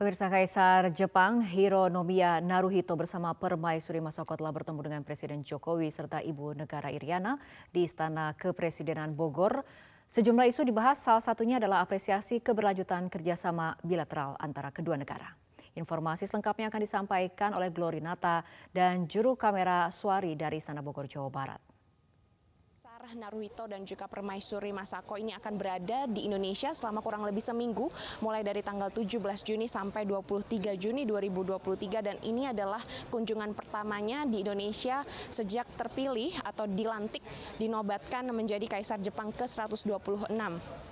Pemirsa Kaisar Jepang Hironomiya Naruhito bersama Permaisuri Masako telah bertemu dengan Presiden Jokowi serta Ibu Negara Iriana di Istana Kepresidenan Bogor. Sejumlah isu dibahas, salah satunya adalah apresiasi keberlanjutan kerjasama bilateral antara kedua negara. Informasi selengkapnya akan disampaikan oleh Glory Nata dan juru kamera Suari dari Istana Bogor, Jawa Barat. Naruhito dan juga Permaisuri Masako ini akan berada di Indonesia selama kurang lebih seminggu mulai dari tanggal 17 Juni sampai 23 Juni 2023 dan ini adalah kunjungan pertamanya di Indonesia sejak terpilih atau dilantik dinobatkan menjadi Kaisar Jepang ke-126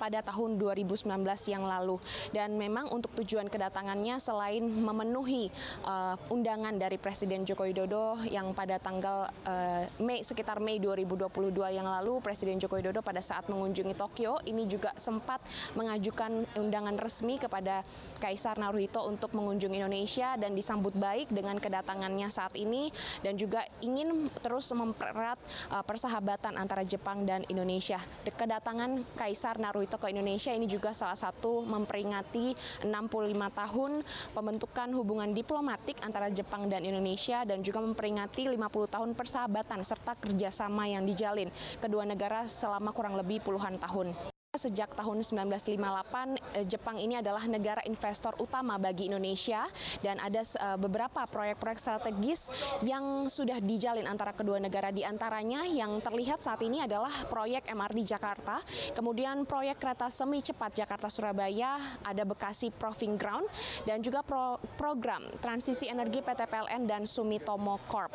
pada tahun 2019 yang lalu. Dan memang untuk tujuan kedatangannya selain memenuhi uh, undangan dari Presiden Joko Widodo yang pada tanggal uh, Mei sekitar Mei 2022 yang lalu Presiden Joko Widodo pada saat mengunjungi Tokyo ini juga sempat mengajukan undangan resmi kepada Kaisar Naruhito untuk mengunjungi Indonesia dan disambut baik dengan kedatangannya saat ini dan juga ingin terus mempererat uh, persahabatan antara Jepang dan Indonesia. Kedatangan Kaisar Naruhito Ke Indonesia ini juga salah satu memperingati 65 tahun pembentukan hubungan diplomatik antara Jepang dan Indonesia dan juga memperingati 50 tahun persahabatan serta kerjasama yang dijalin kedua negara selama kurang lebih puluhan tahun. Sejak tahun 1958, eh, Jepang ini adalah negara investor utama bagi Indonesia dan ada eh, beberapa proyek-proyek strategis yang sudah dijalin antara kedua negara. Di antaranya yang terlihat saat ini adalah proyek MRT Jakarta, kemudian proyek kereta semi cepat Jakarta-Surabaya, ada Bekasi Proving Ground, dan juga pro program transisi energi PT PLN dan Sumitomo Corp.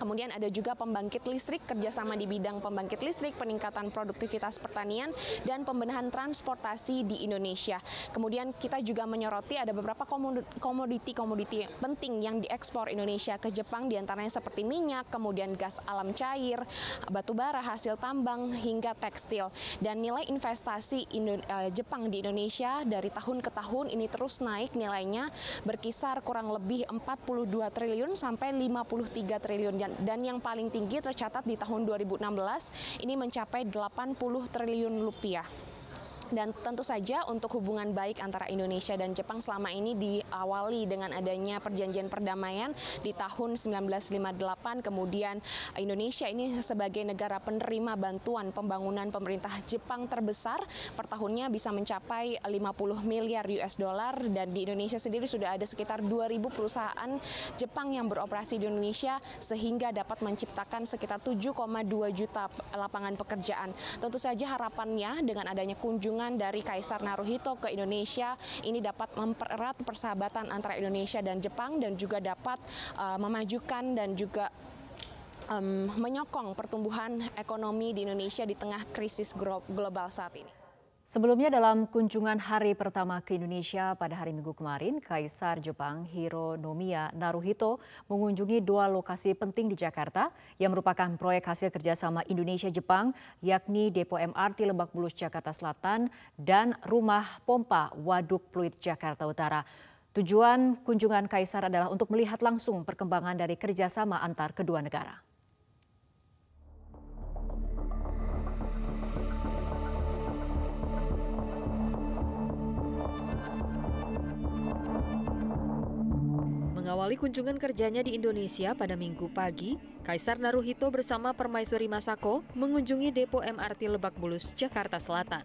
Kemudian ada juga pembangkit listrik, kerjasama di bidang pembangkit listrik, peningkatan produktivitas pertanian, dan pembenahan transportasi di Indonesia. Kemudian kita juga menyoroti ada beberapa komoditi-komoditi penting yang diekspor Indonesia ke Jepang, di antaranya seperti minyak, kemudian gas alam cair, batu bara, hasil tambang, hingga tekstil. Dan nilai investasi Indo uh, Jepang di Indonesia dari tahun ke tahun ini terus naik nilainya berkisar kurang lebih 42 triliun sampai 53 triliun. Dan dan yang paling tinggi tercatat di tahun 2016 ini mencapai 80 triliun rupiah. Dan tentu saja untuk hubungan baik antara Indonesia dan Jepang selama ini diawali dengan adanya perjanjian perdamaian di tahun 1958. Kemudian Indonesia ini sebagai negara penerima bantuan pembangunan pemerintah Jepang terbesar per tahunnya bisa mencapai 50 miliar US dollar dan di Indonesia sendiri sudah ada sekitar 2.000 perusahaan Jepang yang beroperasi di Indonesia sehingga dapat menciptakan sekitar 7,2 juta lapangan pekerjaan. Tentu saja harapannya dengan adanya kunjungan kunjungan dari Kaisar Naruhito ke Indonesia ini dapat mempererat persahabatan antara Indonesia dan Jepang dan juga dapat uh, memajukan dan juga um, menyokong pertumbuhan ekonomi di Indonesia di tengah krisis global saat ini. Sebelumnya dalam kunjungan hari pertama ke Indonesia pada hari Minggu kemarin, Kaisar Jepang Hironomiya Naruhito mengunjungi dua lokasi penting di Jakarta yang merupakan proyek hasil kerjasama Indonesia-Jepang yakni Depo MRT Lebak Bulus Jakarta Selatan dan Rumah Pompa Waduk Pluit Jakarta Utara. Tujuan kunjungan Kaisar adalah untuk melihat langsung perkembangan dari kerjasama antar kedua negara. Mengawali kunjungan kerjanya di Indonesia pada minggu pagi, Kaisar Naruhito bersama Permaisuri Masako mengunjungi depo MRT Lebak Bulus, Jakarta Selatan.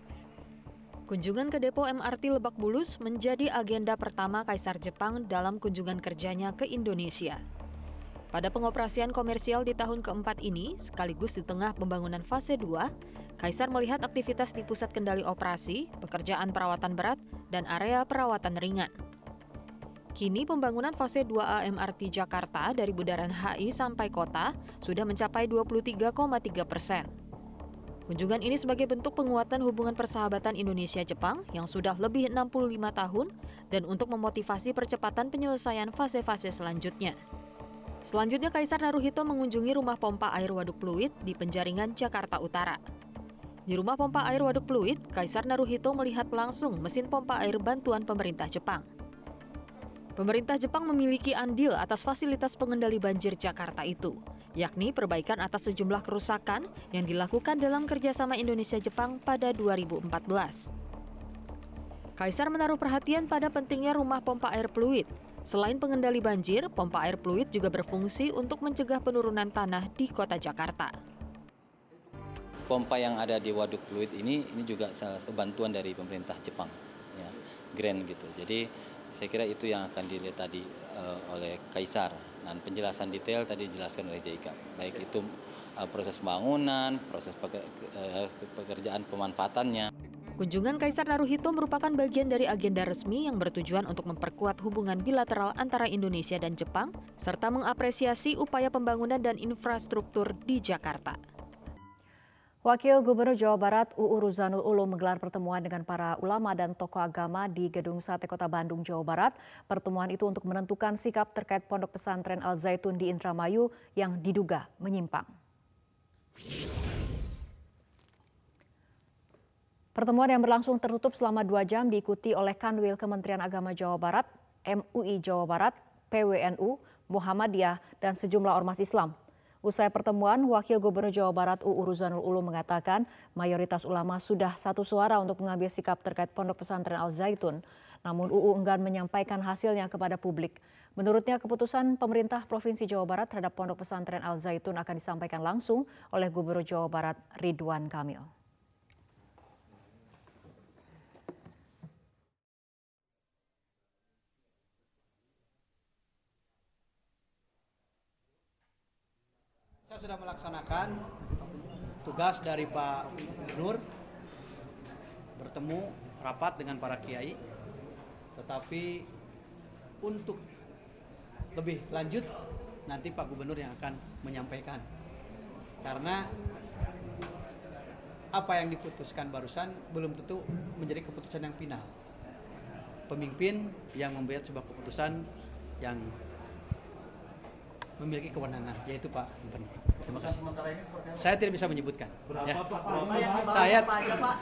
Kunjungan ke depo MRT Lebak Bulus menjadi agenda pertama Kaisar Jepang dalam kunjungan kerjanya ke Indonesia. Pada pengoperasian komersial di tahun keempat ini, sekaligus di tengah pembangunan fase 2, Kaisar melihat aktivitas di pusat kendali operasi, pekerjaan perawatan berat, dan area perawatan ringan. Kini pembangunan fase 2A MRT Jakarta dari Bundaran HI sampai kota sudah mencapai 23,3 persen. Kunjungan ini sebagai bentuk penguatan hubungan persahabatan Indonesia-Jepang yang sudah lebih 65 tahun dan untuk memotivasi percepatan penyelesaian fase-fase selanjutnya. Selanjutnya Kaisar Naruhito mengunjungi rumah pompa air Waduk Pluit di Penjaringan, Jakarta Utara. Di rumah pompa air Waduk Pluit, Kaisar Naruhito melihat langsung mesin pompa air bantuan pemerintah Jepang. Pemerintah Jepang memiliki andil atas fasilitas pengendali banjir Jakarta itu, yakni perbaikan atas sejumlah kerusakan yang dilakukan dalam kerjasama Indonesia-Jepang pada 2014. Kaisar menaruh perhatian pada pentingnya rumah pompa air fluid. Selain pengendali banjir, pompa air fluid juga berfungsi untuk mencegah penurunan tanah di kota Jakarta. Pompa yang ada di waduk fluid ini ini juga salah satu bantuan dari pemerintah Jepang, ya, grant gitu. Jadi saya kira itu yang akan dilihat tadi uh, oleh Kaisar dan penjelasan detail tadi dijelaskan oleh JIKA, baik itu uh, proses pembangunan, proses eh, pekerjaan pemanfaatannya. Kunjungan Kaisar Naruhito merupakan bagian dari agenda resmi yang bertujuan untuk memperkuat hubungan bilateral antara Indonesia dan Jepang, serta mengapresiasi upaya pembangunan dan infrastruktur di Jakarta. Wakil Gubernur Jawa Barat UU Ruzanul Ulum menggelar pertemuan dengan para ulama dan tokoh agama di Gedung Sate Kota Bandung, Jawa Barat. Pertemuan itu untuk menentukan sikap terkait pondok pesantren Al Zaitun di Indramayu yang diduga menyimpang. Pertemuan yang berlangsung tertutup selama dua jam diikuti oleh Kanwil Kementerian Agama Jawa Barat, MUI Jawa Barat, PWNU, Muhammadiyah, dan sejumlah ormas Islam. Usai pertemuan, Wakil Gubernur Jawa Barat UU Ruzanul Ulu mengatakan mayoritas ulama sudah satu suara untuk mengambil sikap terkait pondok pesantren Al Zaitun. Namun UU enggan menyampaikan hasilnya kepada publik. Menurutnya keputusan pemerintah Provinsi Jawa Barat terhadap pondok pesantren Al Zaitun akan disampaikan langsung oleh Gubernur Jawa Barat Ridwan Kamil. Sudah melaksanakan tugas dari Pak Nur bertemu rapat dengan para kiai. Tetapi untuk lebih lanjut nanti Pak Gubernur yang akan menyampaikan. Karena apa yang diputuskan barusan belum tentu menjadi keputusan yang final. Pemimpin yang membuat sebuah keputusan yang memiliki kewenangan yaitu Pak Gubernur. Terima kasih. Sementara ini saya tidak bisa menyebutkan. Berapa ya. Pak? Berapa ya, saya Pak?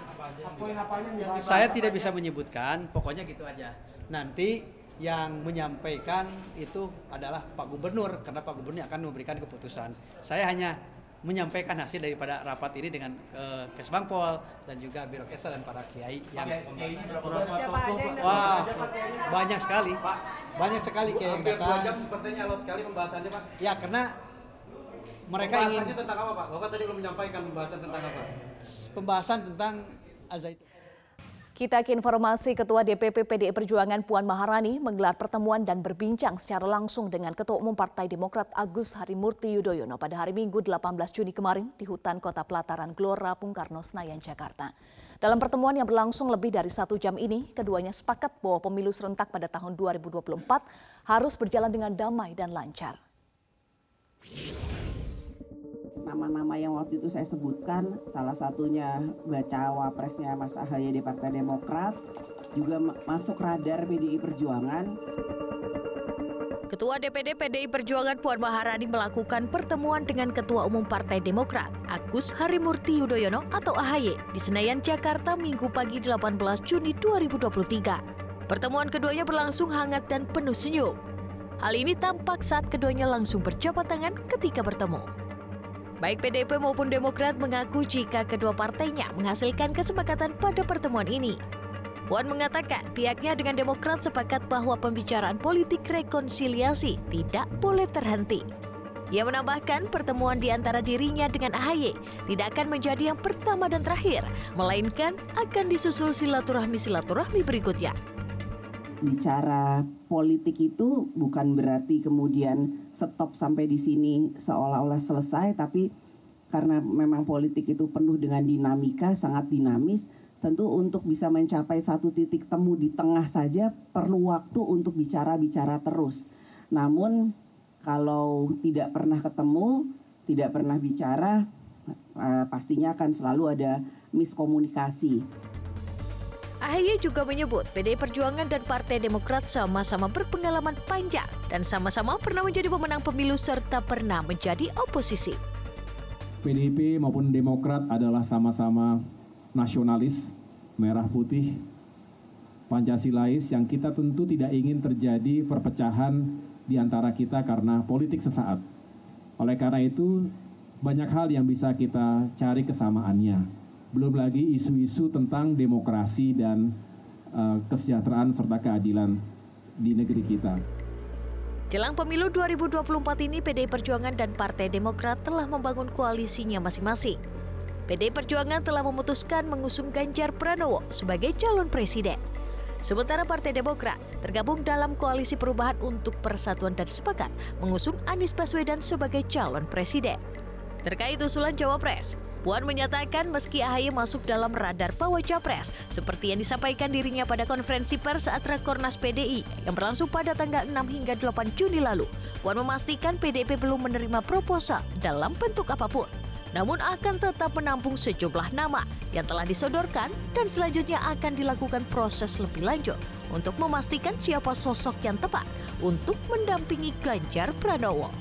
Saya tidak bisa menyebutkan, pokoknya gitu aja. Nanti yang menyampaikan itu adalah Pak Gubernur karena Pak Gubernur akan memberikan keputusan. Saya hanya menyampaikan hasil daripada rapat ini dengan uh, Kesbangpol dan juga Biro Kesa dan para kiai yang wah banyak sekali banyak sekali kiai yang datang. jam sepertinya alot sekali pembahasannya pak. Ya karena mereka ingin tentang apa pak? Bapak tadi belum menyampaikan pembahasan tentang apa? Pembahasan tentang Azaitun. Kita ke informasi Ketua DPP PDI Perjuangan Puan Maharani menggelar pertemuan dan berbincang secara langsung dengan Ketua Umum Partai Demokrat Agus Harimurti Yudhoyono pada hari Minggu 18 Juni kemarin di hutan kota pelataran Gelora Bung Karno Senayan, Jakarta. Dalam pertemuan yang berlangsung lebih dari satu jam ini, keduanya sepakat bahwa pemilu serentak pada tahun 2024 harus berjalan dengan damai dan lancar nama-nama yang waktu itu saya sebutkan, salah satunya baca wapresnya Mas Ahaye di Partai Demokrat, juga masuk radar PDI Perjuangan. Ketua DPD PDI Perjuangan Puan Maharani melakukan pertemuan dengan Ketua Umum Partai Demokrat, Agus Harimurti Yudhoyono atau AHY, di Senayan, Jakarta, Minggu pagi 18 Juni 2023. Pertemuan keduanya berlangsung hangat dan penuh senyum. Hal ini tampak saat keduanya langsung berjabat tangan ketika bertemu. Baik PDIP maupun Demokrat mengaku jika kedua partainya menghasilkan kesepakatan pada pertemuan ini. Puan mengatakan pihaknya dengan Demokrat sepakat bahwa pembicaraan politik rekonsiliasi tidak boleh terhenti. Ia menambahkan pertemuan di antara dirinya dengan AHY tidak akan menjadi yang pertama dan terakhir, melainkan akan disusul silaturahmi-silaturahmi berikutnya. Bicara politik itu bukan berarti kemudian stop sampai di sini seolah-olah selesai tapi karena memang politik itu penuh dengan dinamika sangat dinamis tentu untuk bisa mencapai satu titik temu di tengah saja perlu waktu untuk bicara-bicara terus. Namun kalau tidak pernah ketemu tidak pernah bicara eh, pastinya akan selalu ada miskomunikasi AHY juga menyebut PDI Perjuangan dan Partai Demokrat sama-sama berpengalaman panjang dan sama-sama pernah menjadi pemenang pemilu serta pernah menjadi oposisi. PDIP maupun Demokrat adalah sama-sama nasionalis, merah putih, Pancasilais yang kita tentu tidak ingin terjadi perpecahan di antara kita karena politik sesaat. Oleh karena itu, banyak hal yang bisa kita cari kesamaannya belum lagi isu-isu tentang demokrasi dan uh, kesejahteraan serta keadilan di negeri kita. Jelang pemilu 2024 ini PDI Perjuangan dan Partai Demokrat telah membangun koalisinya masing-masing. PDI Perjuangan telah memutuskan mengusung Ganjar Pranowo sebagai calon presiden. Sementara Partai Demokrat tergabung dalam Koalisi Perubahan untuk Persatuan dan Sepakat mengusung Anies Baswedan sebagai calon presiden. Terkait usulan Cawapres, Puan menyatakan meski AHY masuk dalam radar Pawa Capres, seperti yang disampaikan dirinya pada konferensi pers saat Rakornas PDI yang berlangsung pada tanggal 6 hingga 8 Juni lalu. Puan memastikan PDIP belum menerima proposal dalam bentuk apa pun, namun akan tetap menampung sejumlah nama yang telah disodorkan dan selanjutnya akan dilakukan proses lebih lanjut untuk memastikan siapa sosok yang tepat untuk mendampingi Ganjar Pranowo.